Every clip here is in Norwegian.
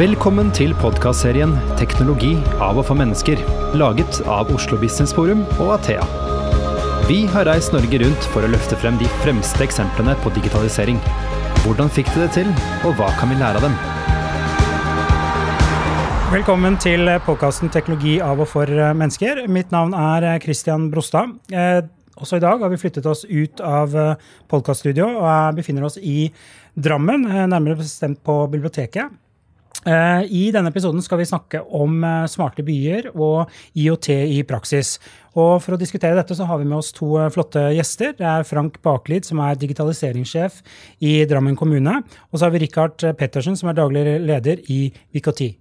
Velkommen til podkastserien 'Teknologi av og for mennesker', laget av Oslo Business Forum og Athea. Vi har reist Norge rundt for å løfte frem de fremste eksemplene på digitalisering. Hvordan fikk de det til, og hva kan vi lære av dem? Velkommen til podkasten 'Teknologi av og for mennesker'. Mitt navn er Christian Brostad. Eh, også i dag har vi flyttet oss ut av podkaststudio og befinner oss i Drammen, eh, nærmere bestemt på biblioteket. Eh, I denne episoden skal vi snakke om eh, smarte byer og IOT i praksis. Og For å diskutere dette så har vi med oss to flotte gjester. Det er Frank Baklid, som er digitaliseringssjef i Drammen kommune. Og så har vi Rikard Pettersen, som er daglig leder i VKT.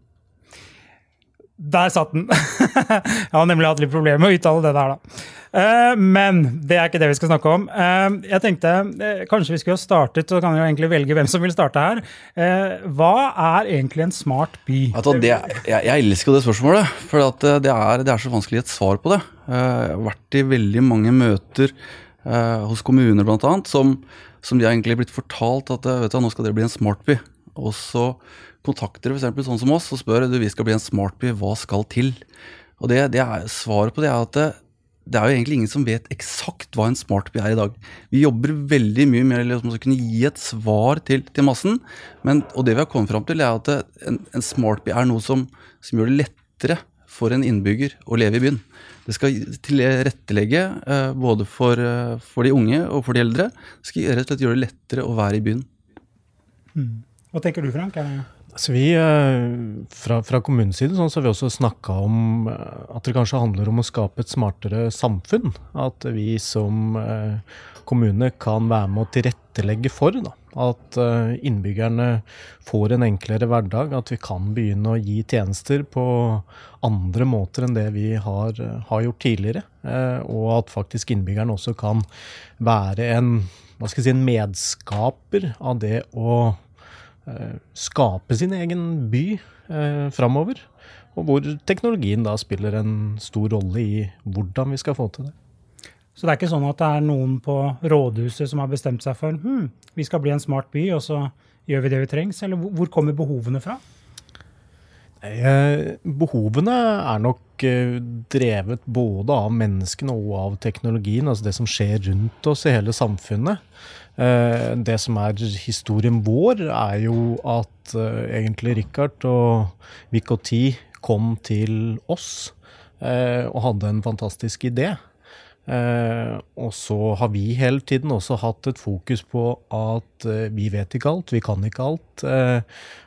Der satt den! Jeg har nemlig hatt litt problemer med å uttale det der, da. Eh, men det er ikke det vi skal snakke om. Eh, jeg tenkte eh, kanskje vi skulle ha startet, så kan vi jo egentlig velge hvem som vil starte her. Hva er egentlig en smart by? Det, jeg, jeg, elsker det spørsmålet, for det er, det, er, så vanskelig et svar på det. Jeg har vært i veldig mange møter hos kommuner bl.a. Som, som de har egentlig blitt fortalt at vet du, nå skal dere bli en smart by. Og så kontakter f.eks. sånn som oss og spør du, vi skal bli en smart by, hva skal til? Og det, det er, Svaret på det er at det, er jo egentlig ingen som vet eksakt hva en smartby er i dag. Vi jobber veldig mye med liksom, å kunne gi et svar til, til massen. Men, og det vi har kommet fram til, er at en, en smartby er noe som, som, gjør det lettere for en innbygger å leve i byen. Det skal tilrettelegge eh, både for, eh, for, de unge og for de eldre. Det skal rett og slett gjøre det lettere å være i byen. Mm. Hva tenker du, Frank? Er det så vi, eh, fra, fra kommunens side sånn, så har vi også snakka om eh, at det kanskje handler om å skape et smartere samfunn. At vi som eh, kommune kan være med å tilrettelegge for da. at innbyggerne får en enklere hverdag. At vi kan begynne å gi tjenester på andre måter enn det vi har, har gjort tidligere. Og at faktisk innbyggerne også kan være en, si, en medskaper av det å skape sin egen by eh, framover. Og hvor teknologien da spiller en stor rolle i hvordan vi skal få til det. Så det er ikke sånn at det er noen på rådhuset som har bestemt seg for hm, vi skal bli en smart by, og så gjør vi det vi trengs? Eller hvor kommer behovene fra? Eh, behovene er nok eh, drevet både av menneskene og av teknologien, altså det som skjer rundt oss i hele samfunnet. Eh, det som er historien vår, er jo at egentlig Richard og VKT kom til oss og hadde en fantastisk idé. Uh, og så har vi hele tiden også hatt et fokus på at uh, vi vet ikke alt, vi kan ikke alt. Uh,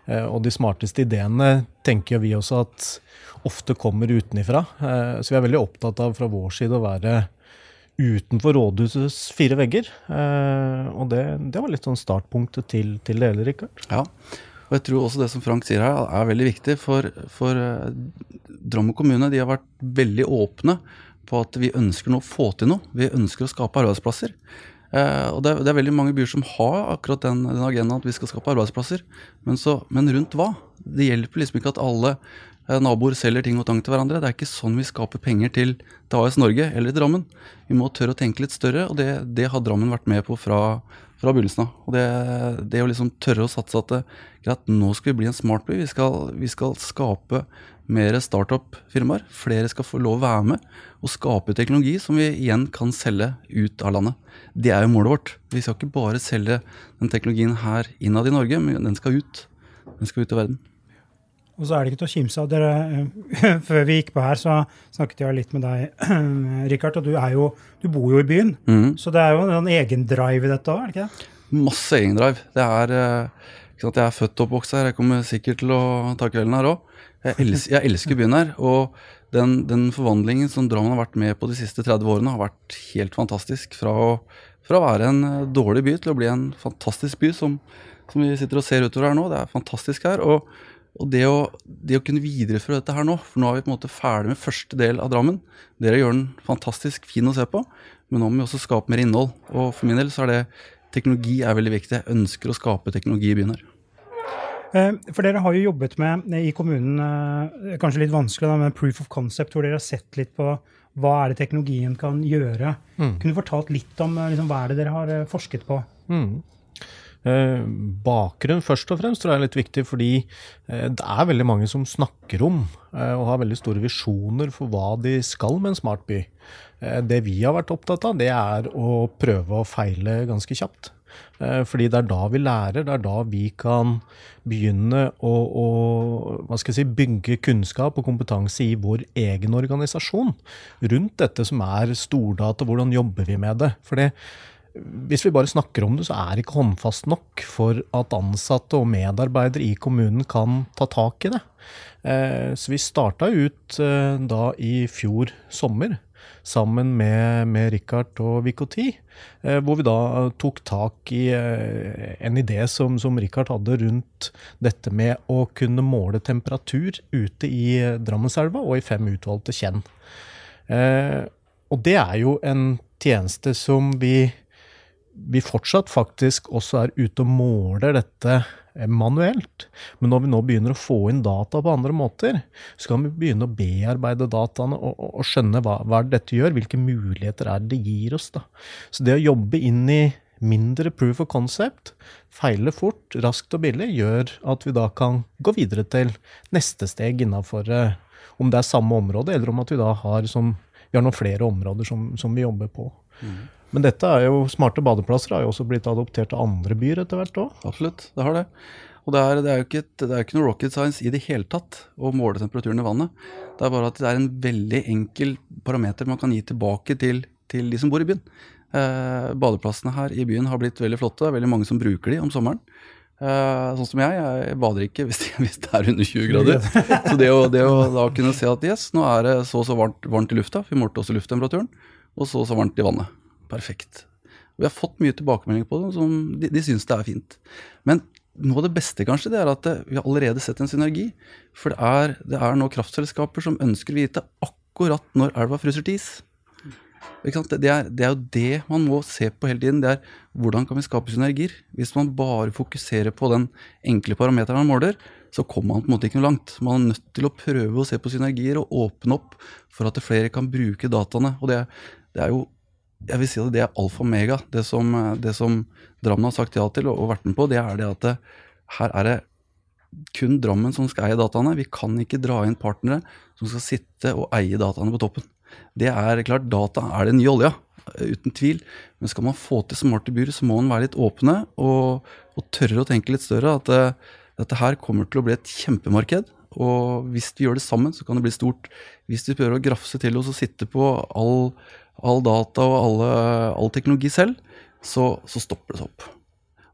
eh og de smarteste ideene tenker vi også at ofte kommer utenifra. Eh, så vi er veldig opptatt av fra vår side å være utenfor rådhusets fire vegger. Eh, og det, det, var litt sånn startpunktet til, til det hele, Rikard. Ja. Og jeg tror også det som Frank sier her, er veldig viktig. For, for Drammen kommune de har vært veldig åpne på at vi ønsker å få til noe. Vi ønsker å skape arbeidsplasser. Eh, og det er, det er, veldig mange byer som har akkurat den, den agendaen at vi skal skape arbeidsplasser. Men, så, men, rundt hva? Det hjelper liksom ikke at alle eh, naboer selger ting og tang til hverandre. Det er ikke sånn vi skaper penger til, AS Norge eller Drammen. Vi må tørre å tenke litt større, og det, det har Drammen vært med på fra, fra begynnelsen av. Og det, det, å liksom tørre å satse at det, greit, nå skal vi bli en smart by. Vi skal, vi skal skape mer startup-firmaer. Flere skal få lov å være med og skape teknologi som vi igjen kan selge ut av landet. Det er jo målet vårt. Vi skal ikke bare selge den teknologien her innad i Norge, men den skal ut. Den skal ut i verden. Og så er det ikke til å kimse av. Dere, før vi gikk på her, så snakket jeg litt med deg, Rikard. Og du, jo, du bor jo i byen, mm. så det er jo en egen drive i dette òg, er det ikke det? Masse egen drive. Det er eh, ikke sant, Jeg er født og oppvokst her. Jeg kommer sikkert til å ta kvelden her òg. Jeg, jeg elsker byen her. Og den, den, forvandlingen som Drammen har vært med på de siste 30 årene, har vært helt fantastisk. Fra å, fra å være en eh, dårlig by til å bli en fantastisk by, som, som vi sitter og ser utover her nå. Det er fantastisk her. og og det å, det å, kunne videreføre dette her nå, for nå er vi på en måte ferdig med første del av Drammen. Dere gjør den fantastisk fin å se på, men nå må vi også skape mer innhold. Og for min del så er det teknologi er veldig viktig. Jeg ønsker å skape teknologi i byen her. Eh, for dere har jo jobbet med i kommunen, eh, kanskje litt vanskelig, da, med proof of concept, hvor dere har sett litt på hva er det teknologien kan gjøre. Mm. Kunne du fortalt litt om eh, liksom, hva er det dere har forsket på? Mm. Eh, bakgrunn først og fremst tror jeg er litt viktig, fordi eh, det er veldig mange som snakker om eh, og har veldig store visjoner for hva de skal med en smart by. Det vi har vært opptatt av, det er å prøve å feile ganske kjapt. Fordi det er da vi lærer, det er da vi kan begynne å, å si, bygge kunnskap og kompetanse i vår egen organisasjon rundt dette som er stordata, hvordan jobber vi med det. For hvis vi bare snakker om det, så er det ikke håndfast nok for at ansatte og medarbeidere i kommunen kan ta tak i det. Eh, så vi starta ut eh, da i fjor sommer sammen med, med Richard og Vikoti, eh, hvor vi da tok tak i en idé som, som Richard hadde rundt dette med å kunne måle temperatur ute i Drammenselva og i fem utvalgte kjenn. Og det er jo en tjeneste som vi, vi fortsatt faktisk også er ute og måler dette Eh, manuelt. Men når vi nå begynner å få inn data på andre måter, så kan vi begynne å bearbeide dataene og, og, og skjønne hva, hva dette gjør, hvilke muligheter er det gir oss. da. Så det å jobbe inn i mindre proof of concept, feile fort, raskt og billig, gjør at vi da kan gå videre til neste steg innafor eh, om det er samme område, eller om at vi da har, som, vi har noen flere områder som, som vi jobber på. Mm. Men dette er jo, smarte badeplasser har jo også blitt adoptert av andre byer etter hvert òg. Absolutt, det har det. Og det er, det, er jo ikke, det er ikke noe rocket science i det hele tatt å måle temperaturen i vannet. Det er bare at det er en veldig enkel parameter man kan gi tilbake til, til de som bor i byen. Eh, badeplassene her i byen har blitt veldig flotte. Det er veldig mange som bruker de om sommeren. Eh, sånn som jeg, jeg bader ikke hvis, hvis, det er under 20 grader. Så det å, det å, da kunne se at yes, nå er det så og så varmt, varmt i lufta, vi målte også lufttemperaturen, og så og så varmt i vannet perfekt. Vi har fått mye tilbakemeldinger på det, som de, de syns det er fint. Men noe av det beste kanskje, det er at det, vi har allerede sett en synergi. For det er, det er nå kraftselskaper som ønsker å vite akkurat når elva fryser til is. Det er, det, er, jo det man må se på hele tiden. det er Hvordan kan vi skape synergier? Hvis man bare fokuserer på den enkle parameteren man måler, så kommer man på en måte ikke noe langt. Man er nødt til å prøve å se på synergier og åpne opp for at flere kan bruke dataene. Og det, det er jo jeg vil si at det er alfa og mega. Det som, det som Drammen har sagt ja til og, vært med på, det er det at det, her er det kun Drammen som skal eie dataene. Vi kan ikke dra inn partnere som skal sitte og eie dataene på toppen. Det er klart, Data er den nye olja, uten tvil. Men skal man få til smarte byer, så må man være litt åpne og, og tørre å tenke litt større. At det, dette her kommer til å bli et kjempemarked. Og hvis vi gjør det sammen, så kan det bli stort. Hvis vi prøver å grafse til oss og sitte på all all data og alle, all teknologi selv, så, så, stopper det seg opp.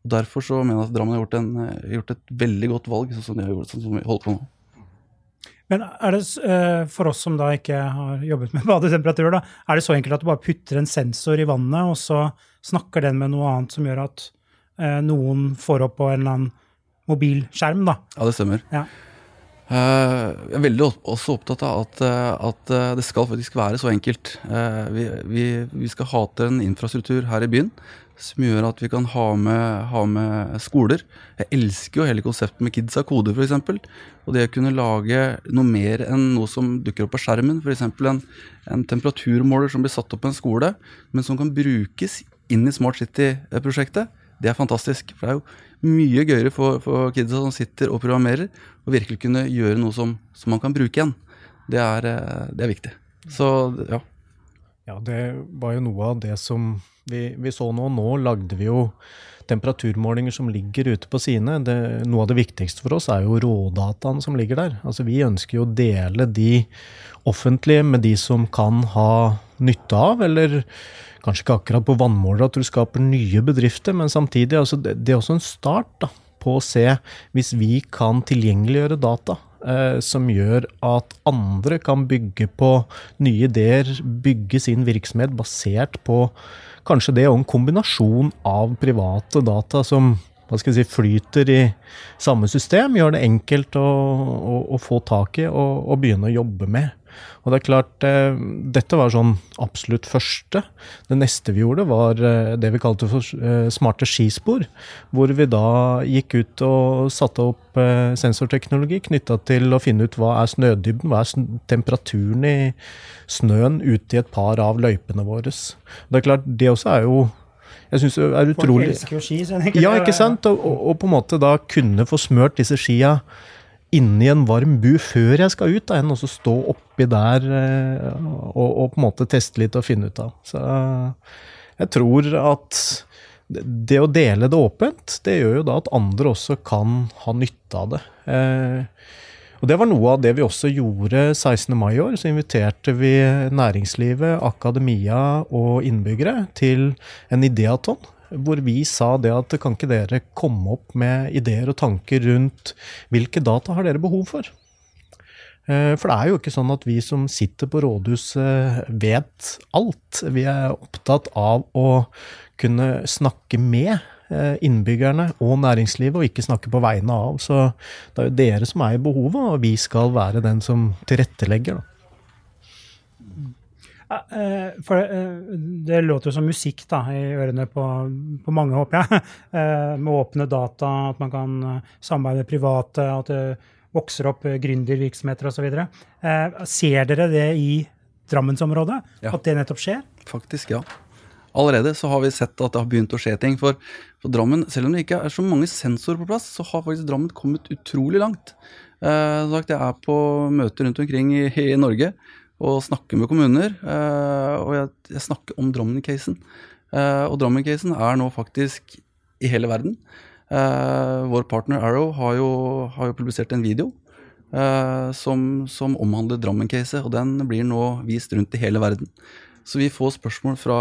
Og Derfor så mener jeg at Drammen har gjort, en, gjort, et veldig godt valg, sånn som de har gjort, sånn som vi holder på nå. Men er det eh, for oss som da ikke har jobbet med badetemperatur, da, er det så enkelt at du bare putter en sensor i vannet, og så snakker den med noe annet som gjør at eh, noen får opp på en eller annen mobilskjerm? da? Ja, det stemmer. Ja. Uh, jeg er veldig også opptatt av at, eh, at, eh, det skal faktisk være så enkelt. Vi, vi, vi, skal ha til en infrastruktur her i byen som gjør at vi kan ha med, ha med skoler. Jeg elsker jo hele konseptet med Kids av kode, f.eks. Og det å kunne lage noe mer enn noe som dukker opp på skjermen. F.eks. En, en temperaturmåler som blir satt opp på en skole, men som kan brukes inn i Smart City-prosjektet. Det er fantastisk. For det er jo mye gøyere for, for kidsa som sitter og programmerer, å virkelig kunne gjøre noe som, som man kan bruke igjen. Det er, eh, det er, viktig. Så ja. Ja, det var jo noe av det som vi, vi så nå. Nå lagde vi jo temperaturmålinger som ligger ute på sine. Det, noe av det viktigste for oss er jo rådataene som ligger der. Altså Vi ønsker jo å dele de offentlige med de som kan ha nytte av, eller kanskje ikke akkurat på vannmåler at du skaper nye bedrifter, men samtidig altså det, det, er også en start da, på å se hvis vi kan tilgjengeliggjøre data. Eh, som gjør at andre kan bygge på nye ideer, bygge sin virksomhet basert på kanskje det og en kombinasjon av private data som hva skal jeg si, flyter i samme system, gjør det enkelt å, å, å få tak i og, begynne å jobbe med. Og det er klart, eh, dette var sånn absolutt første. Det neste vi gjorde, var eh, det vi kalte for eh, smarte skispor. Hvor vi da gikk ut og satte opp sensorteknologi knytta til å finne ut hva er snødybden, hva er temperaturen i snøen ute i et par av løypene våre. Det er klart, det også er jo jeg synes det er Folk utrolig elsker jo ski. så Ja, ikke sant? Og, og, på en måte da kunne få smørt disse skia inni en varm bu før jeg skal ut, da, enn å stå oppi der eh, og, og på en måte teste litt og finne ut av. Så jeg tror at det å dele det åpent, det gjør jo da at andre også kan ha nytte av det. Eh, og Det var noe av det vi også gjorde 16. mai i år. Så inviterte vi næringslivet, akademia og innbyggere til en ideaton Hvor vi sa det at kan ikke dere komme opp med ideer og tanker rundt hvilke data har dere behov for? Eh, For det er jo ikke sånn at vi som sitter på rådhuset vet alt. Vi er opptatt av å kunne snakke med eh, innbyggerne og næringslivet, og ikke snakke på vegne av. Så det er jo dere som er i behovet, og vi skal være den som tilrettelegger. Da. Eh, For det, det låter jo som musikk da, i ørene på, på mange, håper jeg. Med åpne data, at man kan samarbeide med private, at det vokser opp eh, gründervirksomheter osv. Ser dere det i Drammensområdet? Ja. At det nettopp skjer? Faktisk, ja. Allerede så har vi sett at det har begynt å skje ting. For, for Drammen, selv om det ikke er så mange sensorer på plass, så har faktisk Drammen kommet utrolig langt. Eh, sagt, jeg er på møter rundt omkring i, i Norge og snakker med kommuner. Eh, og jeg, jeg snakker om Drammen-casen. Eh, og Drammen-casen er nå faktisk i hele verden. Eh, vår partner Arrow har jo, har jo publisert en video eh, som, som omhandler Drammen-caset, og den blir nå vist rundt i hele verden. Så vi får spørsmål fra,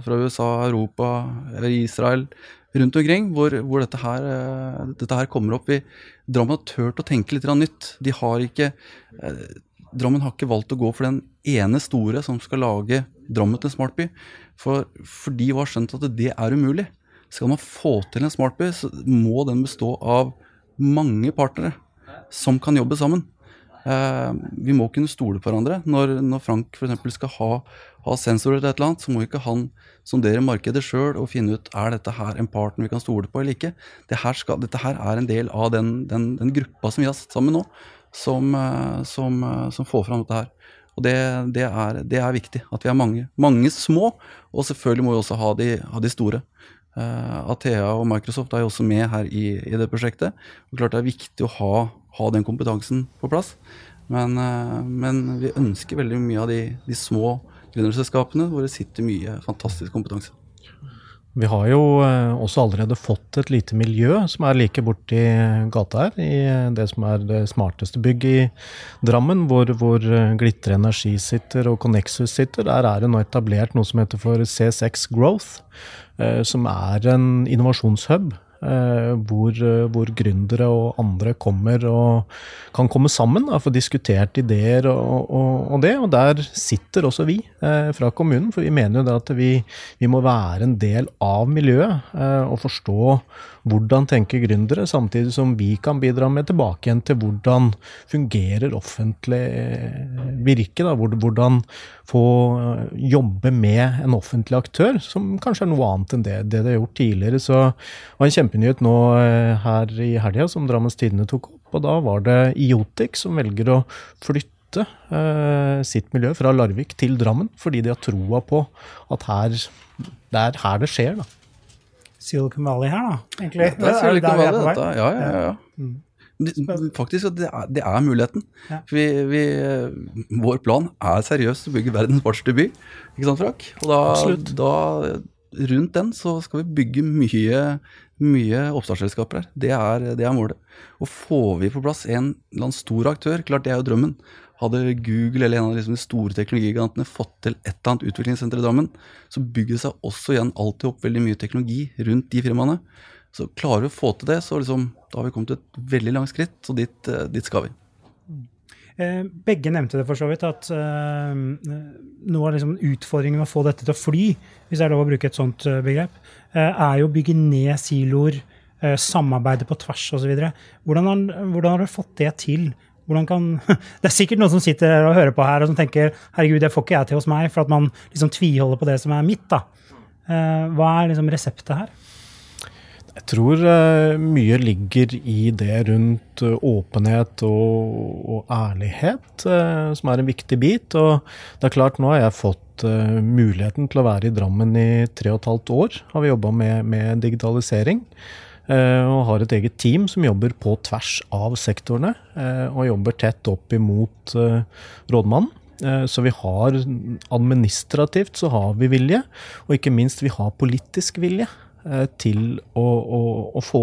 fra USA, Europa, eller Israel, rundt omkring, hvor, hvor dette, her, eh, dette her kommer opp. Vi, Drammen har turt å tenke litt nytt. De har ikke eh, Drammen har ikke valgt å gå for den ene store som skal lage Drammen til en smartby, for, for de har skjønt at det er umulig. Skal man få til en smartby, så må den bestå av mange partnere som kan jobbe sammen. Eh, vi må kunne stole på hverandre. Når, når Frank f.eks. skal ha, ha sensorer til et eller annet, så må ikke han sondere markedet sjøl og finne ut er dette her en partner vi kan stole på eller ikke. Det skal, dette her er en del av den, den, den gruppa som vi har satt sammen nå, som, eh, som, eh, som får fram dette her. Og det, det, er, det er viktig at vi er mange. Mange små, og selvfølgelig må vi også ha de, ha de store. Eh, Athea og Microsoft er jo også med her i, i det prosjektet. Og klart Det er viktig å ha, ha den kompetansen på plass. Men, uh, men vi ønsker veldig mye av de, de små gründerselskapene hvor det sitter mye fantastisk kompetanse. Vi har jo eh, også allerede fått et lite miljø som er like borti gata her, i det som er det smarteste bygget i Drammen, hvor, hvor eh, Glitre Energi sitter og Connexus sitter. Der er det nå etablert noe som heter for C6 Growth, eh, som er en innovasjonshub. Eh, Hvor, eh, hvor gründere og andre kommer og kan komme sammen og få diskutert ideer og, og, og det. Og der sitter også vi eh, fra kommunen, for vi mener jo det at vi, vi må være en del av miljøet og forstå hvordan tenker gründere, samtidig som vi kan bidra med tilbake igjen til hvordan fungerer offentlig eh, virke. Da, hvordan få eh, jobbe med en offentlig aktør, som kanskje er noe annet enn det, det de har gjort tidligere. Så det var en kjempenyhet nå eh, her i helga som Drammens Tidende tok opp. Og da var det Iotic som velger å flytte sitt miljø fra Larvik til Drammen, fordi de har troa på at her, det er her det skjer. da. Silicon Valley her, da, egentlig. Dette er Silicon Valley, dette. Ja, ja, ja. ja. Det, faktisk, det er, det er muligheten. Ja. Vi, vi, vår plan er seriøst å bygge verdens verste by. Ikke sant, Frank? Og da, da, rundt den så skal vi bygge mye, mye oppstartsselskaper her. Det er, det er målet. Og får vi på plass en eller annen stor aktør, klart det er jo drømmen. Hadde Google eller en av liksom de store teknologigigantene fått til et eller annet utviklingssenter i Drammen, så bygger det seg også igjen alltid opp veldig mye teknologi rundt de firmaene. Så klarer vi å få til det, så liksom, da har vi kommet et veldig langt skritt, så dit, eh, dit skal vi. Eh, Begge nevnte det for så vidt, at uh, noe av liksom utfordringen med å få dette til å fly, hvis det er lov å bruke et sånt begrep, uh, er jo å bygge ned siloer, uh, samarbeide på tvers osv. Hvordan, har- hvordan har dere fått det til? Kan, det er sikkert noen som sitter og hører på her og som tenker herregud, det får ikke jeg til hos meg, for at man liksom tviholder på det som er mitt. da. Eh, Hva er liksom reseptet her? Jeg tror uh, mye ligger i det rundt uh, åpenhet og, og ærlighet, som er en viktig bit. Og det er klart, nå har jeg fått muligheten til å være i Drammen i tre og et halvt år. Har vi jobba med, med, digitalisering. Og har et eget team som jobber på tvers av sektorene. og jobber tett opp imot rådmannen. Så vi har administrativt så har vi vilje, og ikke minst vi har politisk vilje. Eh, til å, å, å, få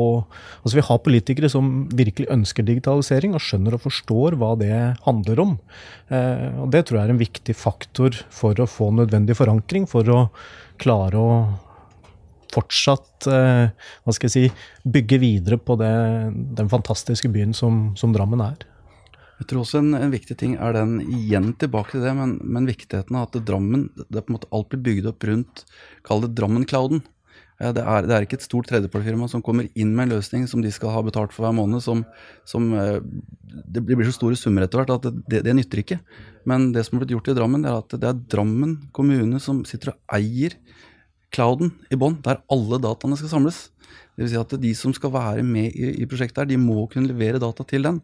Altså vi har politikere som virkelig ønsker digitalisering og skjønner og forstår hva det handler om. Eh, og det tror jeg er en viktig faktor for å få nødvendig forankring, for å klare å fortsatt eh, hva skal jeg si, bygge videre på det, den fantastiske byen som, som Drammen er. Jeg tror også en, en, viktig ting er den, igjen tilbake til det, men, men viktigheten av at Drammen det på en måte alt blir bygd opp rundt, kall det Drammen-clouden. Det er, det er, ikke et stort tredjepartfirma som kommer inn med en løsning som de skal ha betalt for hver måned. Som, som eh, det blir så store summer etter hvert at det, det, nytter ikke. Men det som har blitt gjort i Drammen, det er at det er Drammen kommune som sitter og eier clouden i bånn, der alle dataene skal samles. Det vil si at de som skal være med i, i prosjektet, her, de må kunne levere data til den.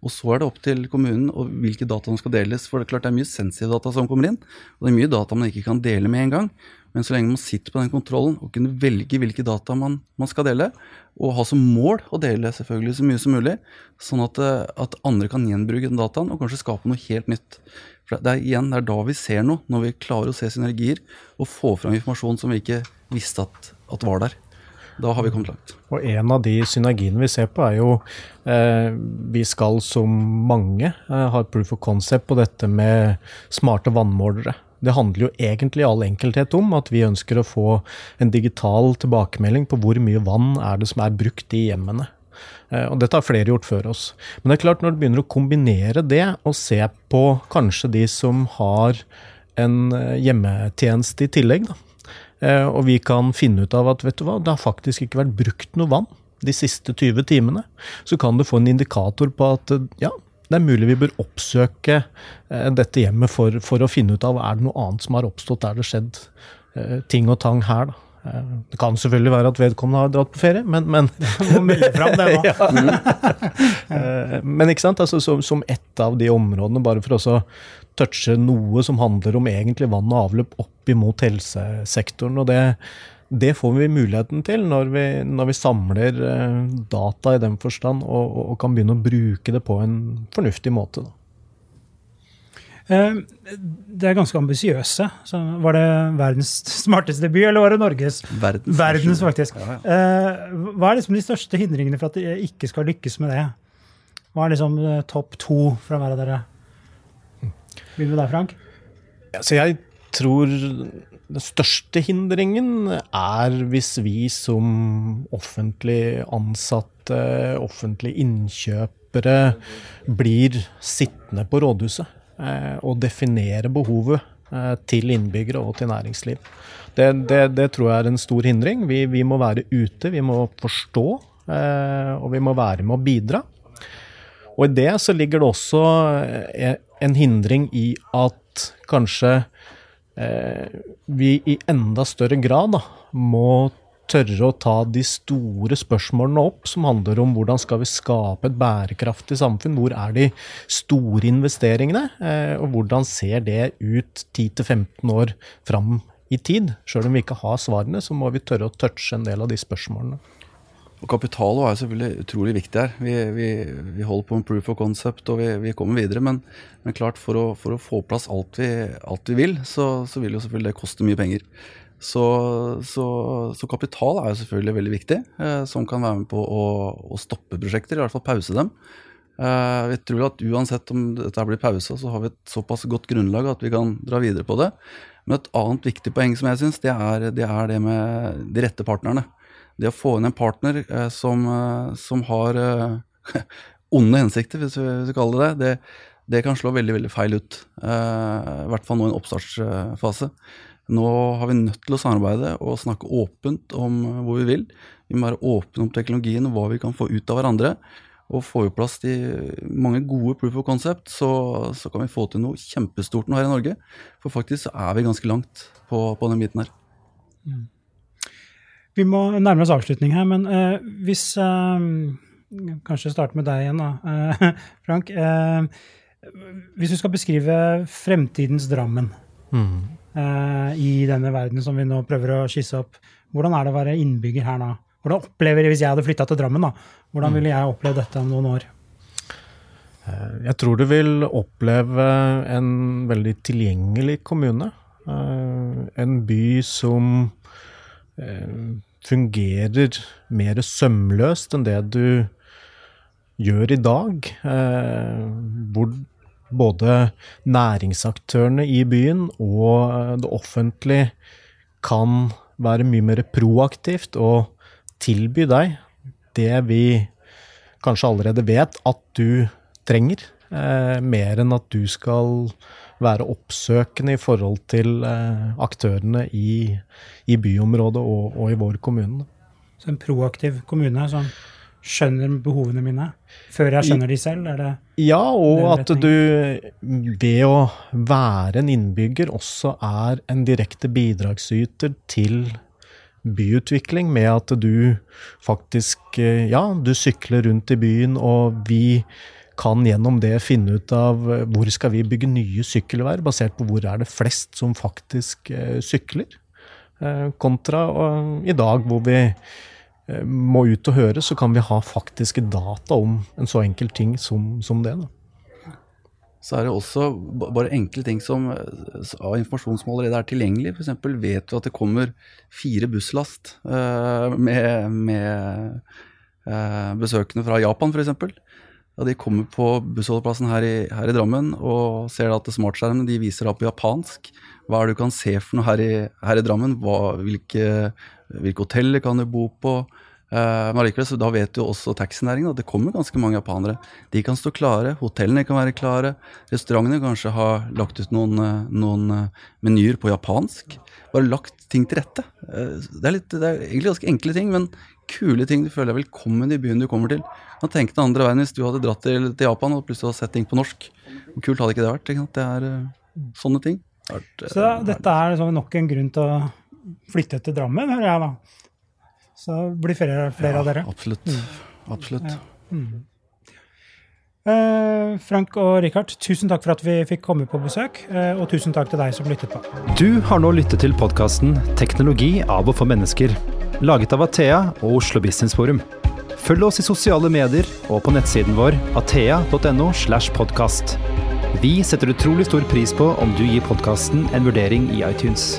Og så er det opp til kommunen og hvilke data som skal deles. For det er klart det er mye sensitive data som kommer inn, og det er mye data man ikke kan dele med en gang. Men så lenge man sitter på den kontrollen og kunne velge hvilke data man, man skal dele, og ha som mål å dele selvfølgelig så mye som mulig, sånn at, eh, at andre kan gjenbruke den dataen og kanskje skape noe helt nytt. For det er igjen, det er da vi ser noe, når vi klarer å se synergier og få fram informasjon som vi ikke visste at, at var der. Da har vi kommet langt. Og en av de synergiene vi ser på, er jo eh, Vi skal som mange eh, ha proof of concept på dette med smarte vannmålere. Det handler jo egentlig i all enkelthet om at vi ønsker å få en digital tilbakemelding på hvor mye vann er det som er brukt i hjemmene. Eh, og dette har flere gjort før oss. Men det er klart når du begynner å kombinere det og se på kanskje de som har en eh, hjemmetjeneste i tillegg, da. Eh, og vi kan finne ut av at vet du hva, det har faktisk ikke vært brukt noe vann de siste 20 timene. Så kan du få en indikator på at ja, det er mulig vi bør oppsøke eh, dette hjemmet for, for, å finne ut av er det noe annet som har oppstått der det skjedd eh, ting og tang her. da. Eh, det kan selvfølgelig være at vedkommende har dratt på ferie, men, men frem, nå. men ikke sant, altså, som, som ett av de områdene, bare for å touche noe som handler om egentlig vann og avløp opp imot helsesektoren. og det det får vi muligheten til når vi, når vi samler eh, data i den forstand og, og, kan begynne å bruke det på en fornuftig måte. Da. Eh, det er ganske ambisiøse. Var det verdens smarteste by, eller var det Norges? Verdens, verdens faktisk. Ja, ja. Eh, hva er liksom de største hindringene for at de ikke skal lykkes med det? Hva er liksom topp to fra hver av dere? Begynner med deg, Frank. Ja, så jeg tror den største hindringen er hvis vi som offentlig ansatte, offentlige innkjøpere, blir sittende på rådhuset eh, og definere behovet eh, til innbyggere og til næringsliv. Det, det, det, tror jeg er en stor hindring. Vi, vi, må være ute, vi må forstå, eh, og vi må være med å bidra. Og i det så ligger det også en hindring i at kanskje vi i enda større grad da, må tørre å ta de store spørsmålene opp, som handler om hvordan skal vi skape et bærekraftig samfunn. Hvor er de store investeringene, eh, og hvordan ser det ut 10-15 år fram i tid? Sjøl om vi ikke har svarene, så må vi tørre å touche en del av de spørsmålene. Og Kapital er selvfølgelig utrolig viktig her. Vi, vi, vi, holder på med proof of concept og vi, vi kommer videre. Men, men klart for å, for å, få plass alt vi, alt vil, så, så, vil jo selvfølgelig det koste mye penger. Så, så, så kapital er jo selvfølgelig veldig viktig, eh, som kan være med på å, å, stoppe prosjekter, i hvert fall pause dem. Eh, vi tror at uansett om dette blir pausa, så har vi et såpass godt grunnlag at vi kan dra videre på det. Men et annet viktig poeng som jeg syns, det, det, er det med de rette partnerne det å få inn en partner eh, som, eh, som, har eh, onde hensikter, hvis vi, hvis vi kaller det det, det kan slå veldig veldig feil ut. I hvert fall nå i en oppstartsfase. Nå har vi nødt til å samarbeide og snakke åpent om hvor vi vil. Vi må være åpne om teknologien og hva vi kan få ut av hverandre. Og får vi plass til mange gode proof of concept, så, så kan vi få til noe kjempestort nå her i Norge. For faktisk så er vi ganske langt på, på den biten her. Mm. Vi må nærme oss avslutning her, men uh, hvis uh, Kanskje starte med deg igjen, da, uh, Frank. hvis du skal beskrive fremtidens Drammen mm. i denne verden som vi nå prøver å skisse opp, hvordan er det å være innbygger her da? Hvordan opplever Hvis jeg hadde flytta til Drammen, da, hvordan ville jeg opplevd dette om noen år? Jeg tror du vil oppleve en veldig tilgjengelig kommune. En by som fungerer mer sømløst enn det du gjør i dag. Eh, hvor både næringsaktørene i byen og det offentlige kan være mye mer proaktivt og tilby deg det vi kanskje allerede vet at du trenger, eh, mer enn at du skal være oppsøkende i forhold til eh, aktørene i, i byområdet og, og, i vår kommune. Så en proaktiv kommune som skjønner behovene mine før jeg skjønner de selv? Er det ja, og at du ved å være en innbygger også er en direkte bidragsyter til byutvikling, med at du faktisk eh, Ja, du sykler rundt i byen, og vi kan gjennom det finne ut av eh, hvor skal vi bygge nye sykkelveier, basert på hvor er det flest som faktisk eh, sykler. kontra, kontra i dag, hvor vi må ut og høre, så kan vi ha faktiske data om en så enkel ting som, som det. Da. Så er det også bare enkle ting som av informasjon som allerede er tilgjengelig. F.eks. vet du at det kommer fire busslast med, med besøkende fra Japan, f.eks. Ja, De kommer på bussholdeplassen her i, her i Drammen og ser at smartskjermene de viser da på japansk. Hva er det du kan se for noe her i, her i Drammen? Hva, hvilke, hvilke, hoteller kan du bo på? Eh, men likevel, så Da vet jo også taxinæringen at det kommer ganske mange japanere. De kan stå klare, hotellene kan være klare, restaurantene kanskje har lagt ut noen, noen eh, menyer på japansk. Bare lagt ting til rette. Eh, det er, litt, det er egentlig ganske enkle ting, men kule ting du føler deg velkommen i byen du kommer til. Man tenker den andre veien hvis du hadde dratt til, til Japan og plutselig hadde sett ting på norsk. Hvor kult hadde ikke det vært? Ikke det er uh, sånne ting. Vært, uh, Så dette er liksom nok en grunn til å flytte til Drammen, hører jeg da. Så blir flere, flere ja, av dere. Absolutt. Mm. Absolutt. Ja. Mm. Uh, Frank og Richard, tusen takk for at vi fikk komme på besøk. Uh, og tusen takk til deg som lyttet på. Du har nå lyttet til podkasten 'Teknologi av og for mennesker', laget av Athea og Oslo Business Forum. Følg oss i sosiale medier og på nettsiden vår athea.no. slash podcast. Vi setter utrolig stor pris på om du gir podkasten en vurdering i iTunes.